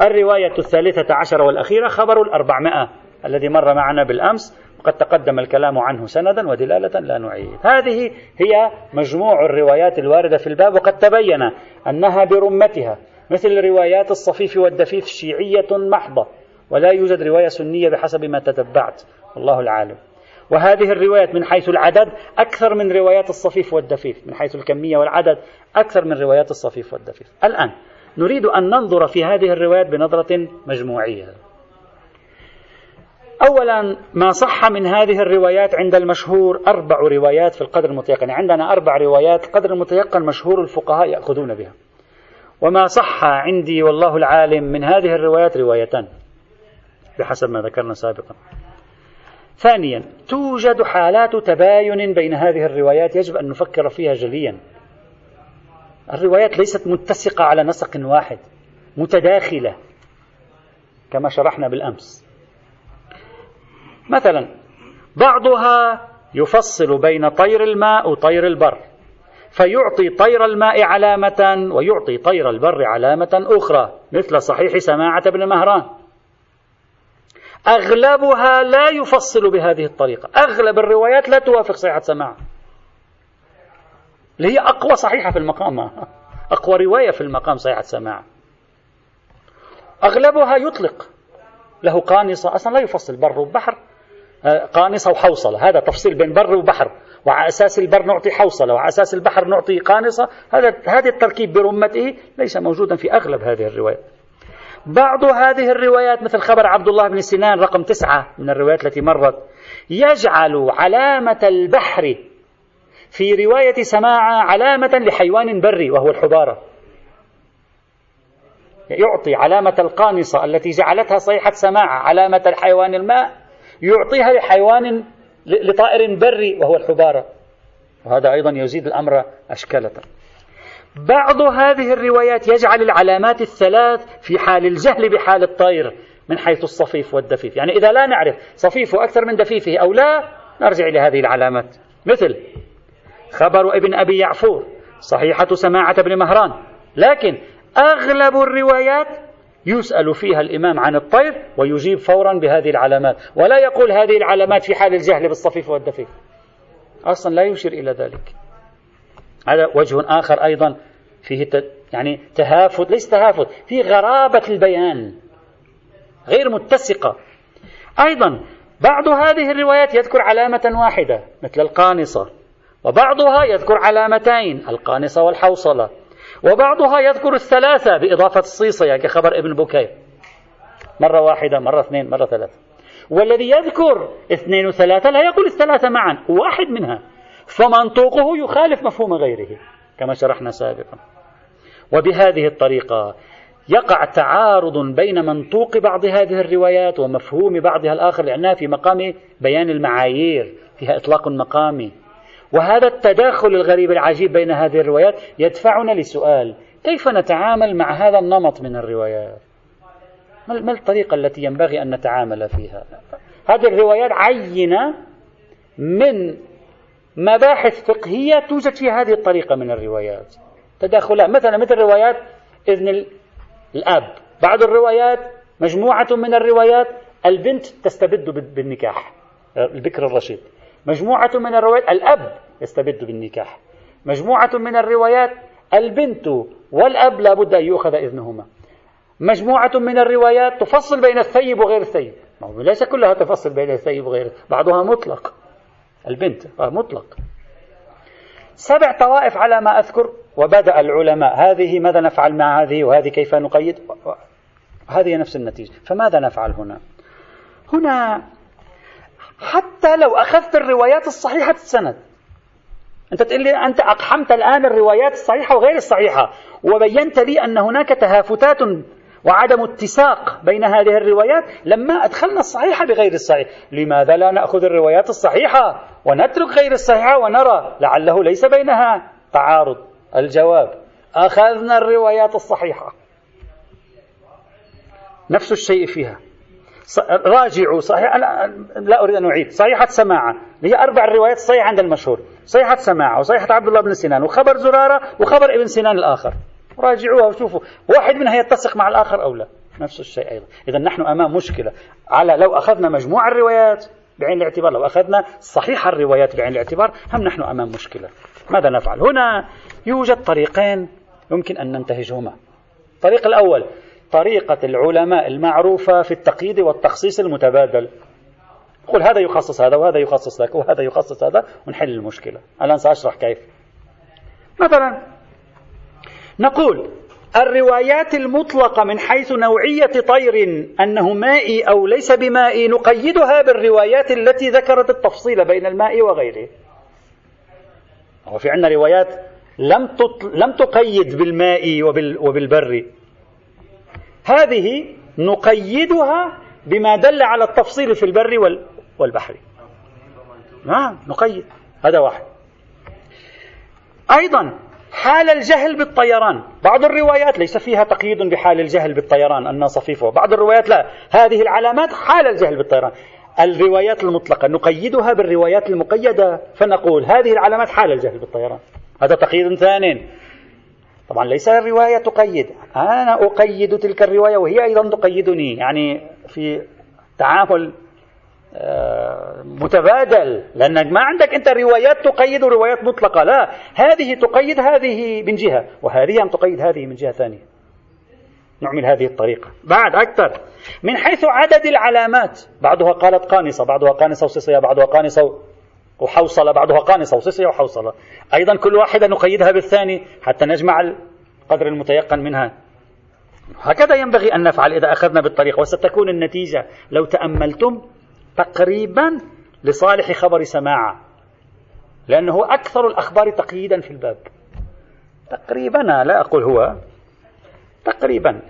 الرواية الثالثة عشر والأخيرة خبر الأربعمائة الذي مر معنا بالأمس. وقد تقدم الكلام عنه سندا ودلالة لا نعيد. هذه هي مجموع الروايات الواردة في الباب وقد تبين أنها برمتها مثل روايات الصفيف والدفيف شيعية محضة ولا يوجد رواية سنية بحسب ما تتبعت والله العالم. وهذه الروايات من حيث العدد أكثر من روايات الصفيف والدفيف من حيث الكمية والعدد أكثر من روايات الصفيف والدفيف. الآن نريد أن ننظر في هذه الروايات بنظرة مجموعية. أولا ما صح من هذه الروايات عند المشهور أربع روايات في القدر المتيقن. عندنا أربع روايات القدر المتيقن مشهور الفقهاء يأخذون بها. وما صح عندي والله العالم من هذه الروايات روايتان بحسب ما ذكرنا سابقا. ثانيا توجد حالات تباين بين هذه الروايات يجب أن نفكر فيها جليا. الروايات ليست متسقة على نسق واحد متداخلة كما شرحنا بالأمس. مثلا بعضها يفصل بين طير الماء وطير البر فيعطي طير الماء علامة ويعطي طير البر علامة أخرى مثل صحيح سماعة بن مهران. أغلبها لا يفصل بهذه الطريقة. أغلب الروايات لا توافق صحيحة سماع اللي هي أقوى صحيحة في المقام. أقوى رواية في المقام صحيحة سماع أغلبها يطلق. له قانصة. أصلا لا يفصل. بر وبحر. قانصة وحوصلة هذا تفصيل بين بر وبحر. وعلى أساس البر نعطي حوصلة. وعلى أساس البحر نعطي قانصة. هذا هذا التركيب برمته ليس موجودا في أغلب هذه الروايات. بعض هذه الروايات مثل خبر عبد الله بن سنان رقم تسعة من الروايات التي مرت يجعل علامة البحر في رواية سماعة علامة لحيوان بري وهو الحبارة. يعطي علامة القانصة التي جعلتها صيحة سماعة علامة الحيوان الماء. يعطيها لحيوان لطائر بري وهو الحبارة. وهذا أيضا يزيد الأمر أشكالة. بعض هذه الروايات يجعل العلامات الثلاث في حال الجهل بحال الطير من حيث الصفيف والدفيف. يعني إذا لا نعرف صفيفه أكثر من دفيفه أو لا نرجع إلى هذه العلامات. مثل خبر ابن أبي يعفور صحيحة سماعة بن مهران. لكن أغلب الروايات يسأل فيها الإمام عن الطير ويجيب فورا بهذه العلامات. ولا يقول هذه العلامات في حال الجهل بالصفيف والدفيف. أصلا لا يشير إلى ذلك. هذا وجه آخر أيضا فيه يعني تهافت ليس تهافت في غرابة البيان. غير متسقة. أيضا بعض هذه الروايات يذكر علامة واحدة مثل القانصة. وبعضها يذكر علامتين القانصة والحوصلة. وبعضها يذكر الثلاثة بإضافة الصيصة يعني كخبر ابن بكير. مرة واحدة مرة اثنين مرة ثلاثة. والذي يذكر اثنين وثلاثة لا يقول الثلاثة معا واحد منها. فمنطوقه يخالف مفهوم غيره كما شرحنا سابقا. وبهذه الطريقة يقع تعارض بين منطوق بعض هذه الروايات ومفهوم بعضها الآخر لأنها في مقام بيان المعايير فيها إطلاق مقامي. وهذا التداخل الغريب العجيب بين هذه الروايات يدفعنا لسؤال كيف نتعامل مع هذا النمط من الروايات؟ ما الطريقة التي ينبغي أن نتعامل فيها؟ هذه الروايات عينة من مباحث فقهية توجد في هذه الطريقة من الروايات. تداخلات مثلا مثل روايات إذن الأب. بعض الروايات مجموعة من الروايات البنت تستبد بالنكاح البكر الرشيد. مجموعة من الروايات الأب يستبد بالنكاح. مجموعة من الروايات البنت والأب لا بد أن يؤخذ إذنهما. مجموعة من الروايات تفصل بين الثيب وغير الثيب. ليس كلها تفصل بين الثيب وغير بعضها مطلق. البنت مطلق. سبع طوائف على ما أذكر وبدأ العلماء. هذه ماذا نفعل مع هذه وهذه كيف نقيد؟ هذه نفس النتيجة. فماذا نفعل هنا؟ هنا حتى لو أخذت الروايات الصحيحة السند. أنت تقول لي أنت أقحمت الآن الروايات الصحيحة وغير الصحيحة وبينت لي أن هناك تهافتات وعدم اتساق بين هذه الروايات لما أدخلنا الصحيحة بغير الصحيح. لماذا لا نأخذ الروايات الصحيحة ونترك غير الصحيحة ونرى لعله ليس بينها؟ تعارض. الجواب أخذنا الروايات الصحيحة. نفس الشيء فيها. راجعوا صحيح؟ لا أريد أن أعيد. صحيحة سماعة. هي أربع روايات صحيحة عند المشهور. صحيحة سماعة وصحيحة عبد الله بن سنان وخبر زرارة وخبر ابن سنان الآخر. راجعوها وشوفوا. واحد منها يتسق مع الآخر أو لا؟ نفس الشيء أيضا. إذا نحن أمام مشكلة. على لو أخذنا مجموع الروايات بعين الاعتبار لو أخذنا صحيح الروايات بعين الاعتبار هم نحن أمام مشكلة. ماذا نفعل؟ هنا يوجد طريقين يمكن أن ننتهجهما. الطريق الأول طريقة العلماء المعروفة في التقييد والتخصيص المتبادل. قل هذا يخصص هذا وهذا يخصص ذاك وهذا يخصص هذا ونحل المشكلة. الآن سأشرح كيف. مثلا نقول الروايات المطلقة من حيث نوعية طير أنه مائي أو ليس بمائي نقيدها بالروايات التي ذكرت التفصيل بين الماء وغيره. وفي عندنا روايات لم لم تقيد بالماء وبال وبالبر. هذه نقيدها بما دل على التفصيل في البر وال والبحر. نعم نقيد. هذا واحد. أيضا حال الجهل بالطيران. بعض الروايات ليس فيها تقييد بحال الجهل بالطيران أنها صفيفة. بعض الروايات لا. هذه العلامات حال الجهل بالطيران. الروايات المطلقة. نقيدها بالروايات المقيدة. فنقول هذه العلامات حال الجهل بالطيران. هذا تقييد ثاني. طبعا ليس الرواية تقيد. أنا أقيد تلك الرواية وهي أيضا تقيدني يعني في تعامل آه، متبادل. لأنك ما عندك أنت روايات تقيد وروايات مطلقة. لا هذه تقيد هذه من جهة وهذه أن تقيد هذه من جهة ثانية. نعمل هذه الطريقة. بعد أكثر. من حيث عدد العلامات بعضها قالت قانصة بعضها قانصة وصيصية بعضها قانصة وحوصلة بعضها قانصة وصيصية وحوصلة أيضا كل واحدة نقيدها بالثاني حتى نجمع القدر المتيقن منها. هكذا ينبغي أن نفعل إذا أخذنا بالطريقة وستكون النتيجة لو تأملتم تقريبا لصالح خبر سماعة لأنه أكثر الأخبار تقييدا في الباب. تقريبا لا أقول هو تقريبا.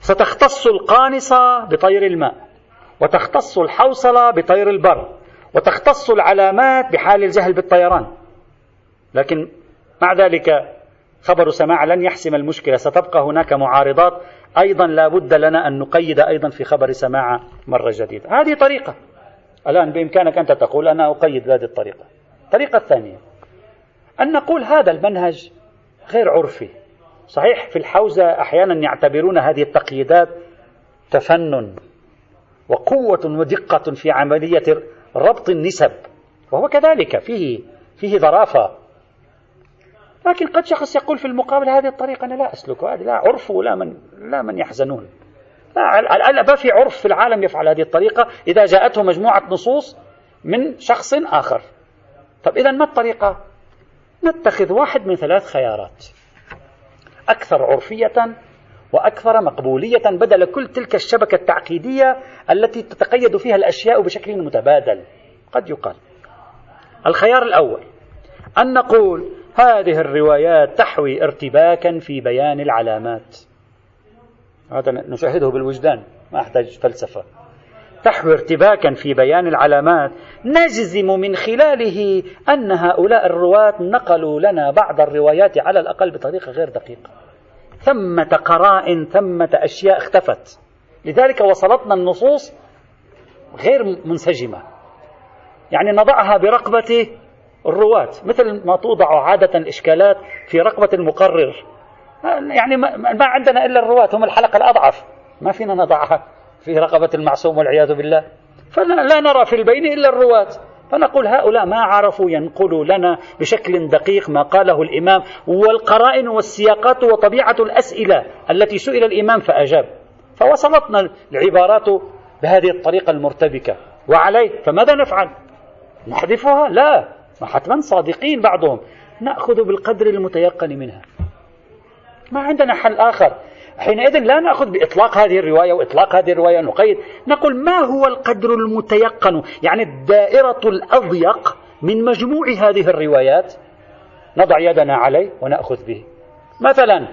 ستختص القانصة بطير الماء وتختص الحوصلة بطير البر. وتختص العلامات بحال الجهل بالطيران. لكن مع ذلك خبر سماع لن يحسم المشكلة ستبقى هناك معارضات. أيضا لا بد لنا أن نقيد أيضا في خبر سماع مرة جديدة. هذه طريقة. الآن بإمكانك أنت تقول أنا أقيد بهذه الطريقة. الطريقة الثانية أن نقول هذا المنهج غير عرفي. صحيح في الحوزة أحيانا يعتبرون هذه التقييدات تفنن وقوة ودقة في عملية ربط النسب وهو كذلك فيه فيه ظرافة لكن قد شخص يقول في المقابل هذه الطريقة أنا لا أسلك هذه لا عرف ولا من لا من يحزنون. لا ما في عرف في العالم يفعل هذه الطريقة؟ إذا جاءته مجموعة نصوص من شخص آخر. طب إذا ما الطريقة؟ نتخذ واحد من ثلاث خيارات. أكثر عرفية وأكثر مقبولية بدل كل تلك الشبكة التعقيدية التي تتقيد فيها الأشياء بشكل متبادل. قد يقال. الخيار الأول. أن نقول هذه الروايات تحوي ارتباكا في بيان العلامات. هذا نشاهده بالوجدان. ما أحتاج فلسفة. تحوي ارتباكا في بيان العلامات. نجزم من خلاله أن هؤلاء الرواة نقلوا لنا بعض الروايات على الأقل بطريقة غير دقيقة. ثمة قرائن ثمة أشياء اختفت. لذلك وصلتنا النصوص غير منسجمة. يعني نضعها برقبة الرواة مثل ما توضع عادة الإشكالات في رقبة المقرر. يعني ما عندنا إلا الرواة هم الحلقة الأضعف. ما فينا نضعها في رقبة المعصوم والعياذ بالله. فلا نرى في البين إلا الرواة. فنقول هؤلاء ما عرفوا ينقلوا لنا بشكل دقيق ما قاله الإمام والقرائن والسياقات وطبيعة الأسئلة التي سئل الإمام فأجاب. فوصلتنا العبارات بهذه الطريقة المرتبكة. وعليه فماذا نفعل؟ نحذفها؟ لا. ما حتما صادقين بعضهم. نأخذ بالقدر المتيقن منها. ما عندنا حل آخر. حينئذ لا نأخذ بإطلاق هذه الرواية وإطلاق هذه الرواية نقيد نقول ما هو القدر المتيقن؟ يعني الدائرة الأضيق من مجموع هذه الروايات. نضع يدنا عليه ونأخذ به. مثلا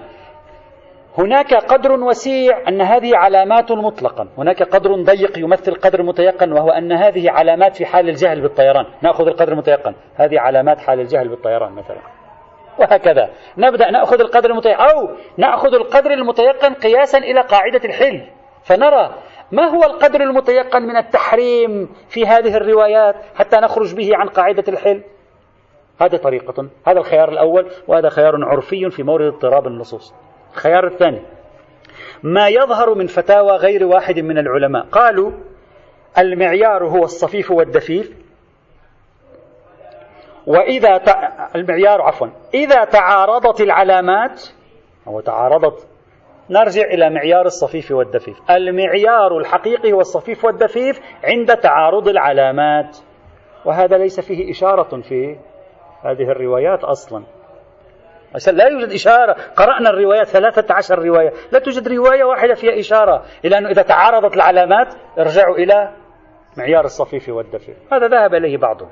هناك قدر وسيع أن هذه علامات مطلقا. هناك قدر ضيق يمثل قدر متيقن وهو أن هذه علامات في حال الجهل بالطيران. نأخذ القدر المتيقن. هذه علامات حال الجهل بالطيران مثلا. وهكذا. نبدأ نأخذ القدر المتيقن أو نأخذ القدر المتيقن قياسا إلى قاعدة الحل. فنرى ما هو القدر المتيقن من التحريم في هذه الروايات حتى نخرج به عن قاعدة الحل؟ هذه طريقة. هذا الخيار الأول وهذا خيار عرفي في مورد اضطراب النصوص. الخيار الثاني ما يظهر من فتاوى غير واحد من العلماء. قالوا المعيار هو الصفيف والدفيف وإذا ت... المعيار عفوا إذا تعارضت العلامات أو تعارضت نرجع إلى معيار الصفيف والدفيف. المعيار الحقيقي هو الصفيف والدفيف عند تعارض العلامات. وهذا ليس فيه إشارة في هذه الروايات أصلا. لا يوجد إشارة. قرأنا الروايات ثلاثة عشر رواية. لا توجد رواية واحدة فيها إشارة إلى أنه إذا تعارضت العلامات ارجعوا إلى معيار الصفيف والدفيف. هذا ذهب إليه بعضهم.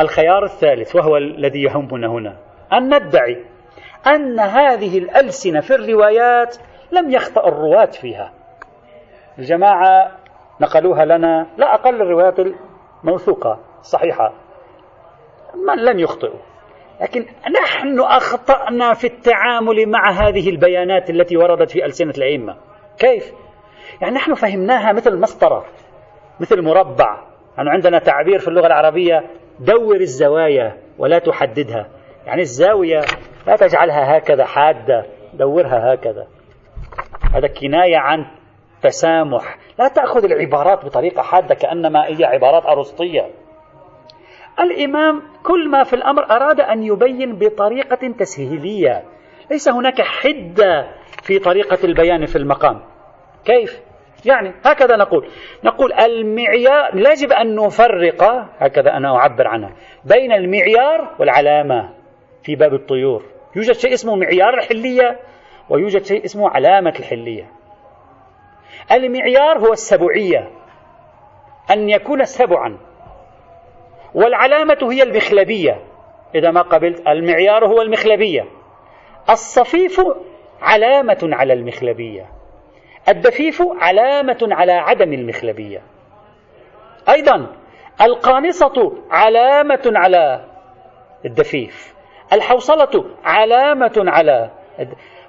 الخيار الثالث وهو الذي يهمنا هنا. أن ندعي أن هذه الألسنة في الروايات لم يخطأ الرواة فيها. الجماعة نقلوها لنا لا أقل الروايات الموثوقة الصحيحة من لم يخطئوا؟ لكن نحن أخطأنا في التعامل مع هذه البيانات التي وردت في ألسنة الأئمة. كيف؟ يعني نحن فهمناها مثل مسطرة مثل مربع يعني عندنا تعبير في اللغة العربية دور الزوايا ولا تحددها. يعني الزاوية لا تجعلها هكذا حادة دورها هكذا. هذا كناية عن تسامح. لا تأخذ العبارات بطريقة حادة كأنما هي عبارات أرسطية. الإمام كل ما في الأمر أراد أن يبين بطريقة تسهيلية. ليس هناك حدة في طريقة البيان في المقام. كيف؟ يعني هكذا نقول. نقول المعيار يجب أن نفرق هكذا أنا أعبر عنها بين المعيار والعلامة في باب الطيور. يوجد شيء اسمه معيار الحلية ويوجد شيء اسمه علامة الحلية. المعيار هو السبعية أن يكون سبعا. والعلامة هي المخلبية. إذا ما قبلت المعيار هو المخلبية. الصفيف علامة على المخلبية. الدفيف علامة على عدم المخلبية. أيضا القانصة علامة على الدفيف. الحوصلة علامة على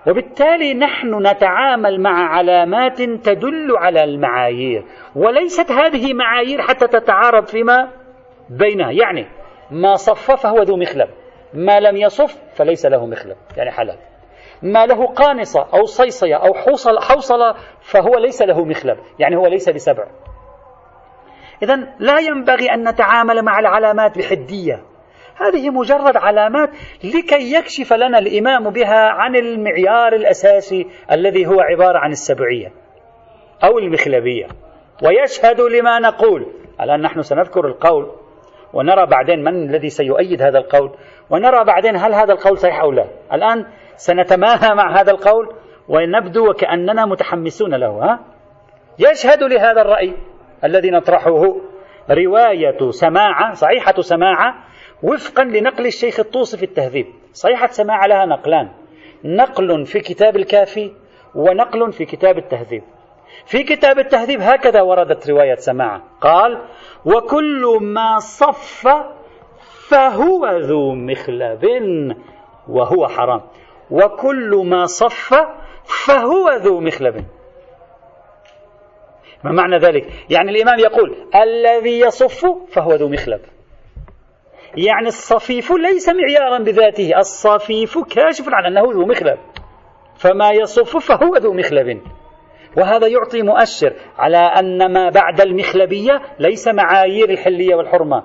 وبالتالي نحن نتعامل مع علامات تدل على المعايير. وليست هذه معايير حتى تتعارض فيما بينها. يعني ما صف فهو ذو مخلب ما لم يصف فليس له مخلب. يعني حلال. ما له قانصة أو صيصية أو حوصلة, حوصلة فهو ليس له مخلب. يعني هو ليس بسبع. إذا لا ينبغي أن نتعامل مع العلامات بحدية. هذه مجرد علامات لكي يكشف لنا الإمام بها عن المعيار الأساسي الذي هو عبارة عن السبعية أو المخلبية. ويشهد لما نقول. الآن نحن سنذكر القول ونرى بعدين من الذي سيؤيد هذا القول. ونرى بعدين هل هذا القول صحيح أو لا. الآن سنتماهى مع هذا القول ونبدو وكأننا متحمسون له ها؟ يشهد لهذا الرأي الذي نطرحه رواية سماعة صحيحة سماعة وفقا لنقل الشيخ الطوسي في التهذيب. صحيحة سماعة لها نقلان نقل في كتاب الكافي ونقل في كتاب التهذيب. في كتاب التهذيب هكذا وردت رواية سماعة. قال وكل ما صف فهو ذو مخلب وهو حرام. وكل ما صف فهو ذو مخلب. ما معنى ذلك؟ يعني الإمام يقول الذي يصف فهو ذو مخلب. يعني الصفيف ليس معيارا بذاته الصفيف كاشف عن أنه ذو مخلب. فما يصف فهو ذو مخلب. وهذا يعطي مؤشر على أن ما بعد المخلبية ليس معايير الحلية والحرمة.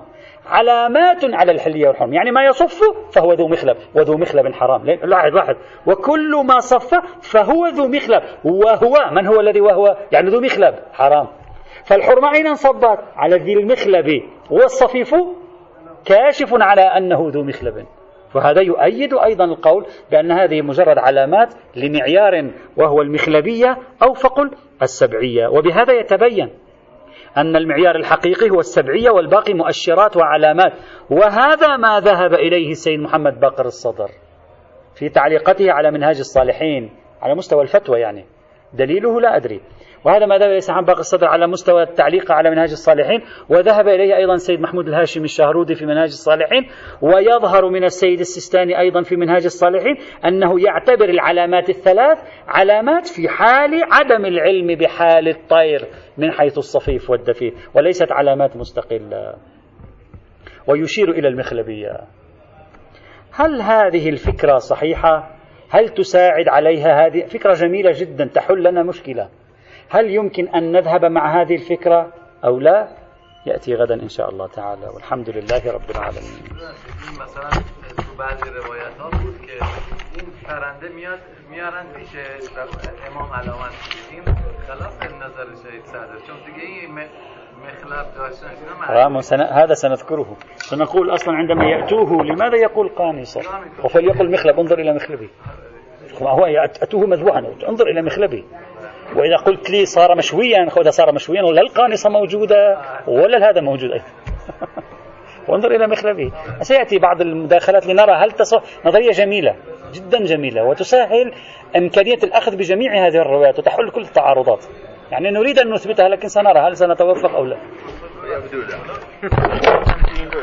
علامات على الحلية والحرمة يعني ما يصف فهو ذو مخلب وذو مخلب حرام. لاحظ لاحظ. وكل ما صف فهو ذو مخلب. وهو من هو الذي وهو؟ يعني ذو مخلب. حرام. فالحرمة أين انصبت على ذي المخلب. والصفيف كاشف على أنه ذو مخلب. فهذا يؤيد أيضا القول بأن هذه مجرد علامات لمعيار وهو المخلبية أو فقل السبعية. وبهذا يتبين أن المعيار الحقيقي هو السبعية والباقي مؤشرات وعلامات. وهذا ما ذهب إليه السيد محمد باقر الصدر في تعليقته على منهاج الصالحين على مستوى الفتوى يعني. دليله لا أدري. وهذا ما ذهب إليه سحان باقر الصدر على مستوى التعليق على منهاج الصالحين وذهب إليه أيضا السيد محمود الهاشمي الشهرودي في منهاج الصالحين ويظهر من السيد السيستاني أيضا في منهاج الصالحين أنه يعتبر العلامات الثلاث علامات في حال عدم العلم بحال الطير من حيث الصفيف والدفيف وليست علامات مستقلة. ويشير إلى المخلبية. هل هذه الفكرة صحيحة؟ هل تساعد عليها هذه؟ فكرة جميلة جدا تحل لنا مشكلة. هل يمكن أن نذهب مع هذه الفكرة أو لا؟ يأتي غدا إن شاء الله تعالى والحمد لله رب العالمين. مثلا داشتن هذا سنذكره. سنقول أصلا عندما يأتوه لماذا يقول قانصة وفليقل مخلب انظر إلى مخلبي. هو أتوه مذبوحا. انظر إلى مخلبي. وإذا قلت لي صار مشويا خذها صار مشويا ولا القانصة موجودة ولا هذا موجود أيضا. وانظر إلى مخلبه سيأتي بعض المداخلات لنرى هل تصح نظرية جميلة جدا جميلة وتسهل إمكانية الأخذ بجميع هذه الروايات وتحل كل التعارضات. يعني نريد أن نثبتها لكن سنرى هل سنتوفق أو لا.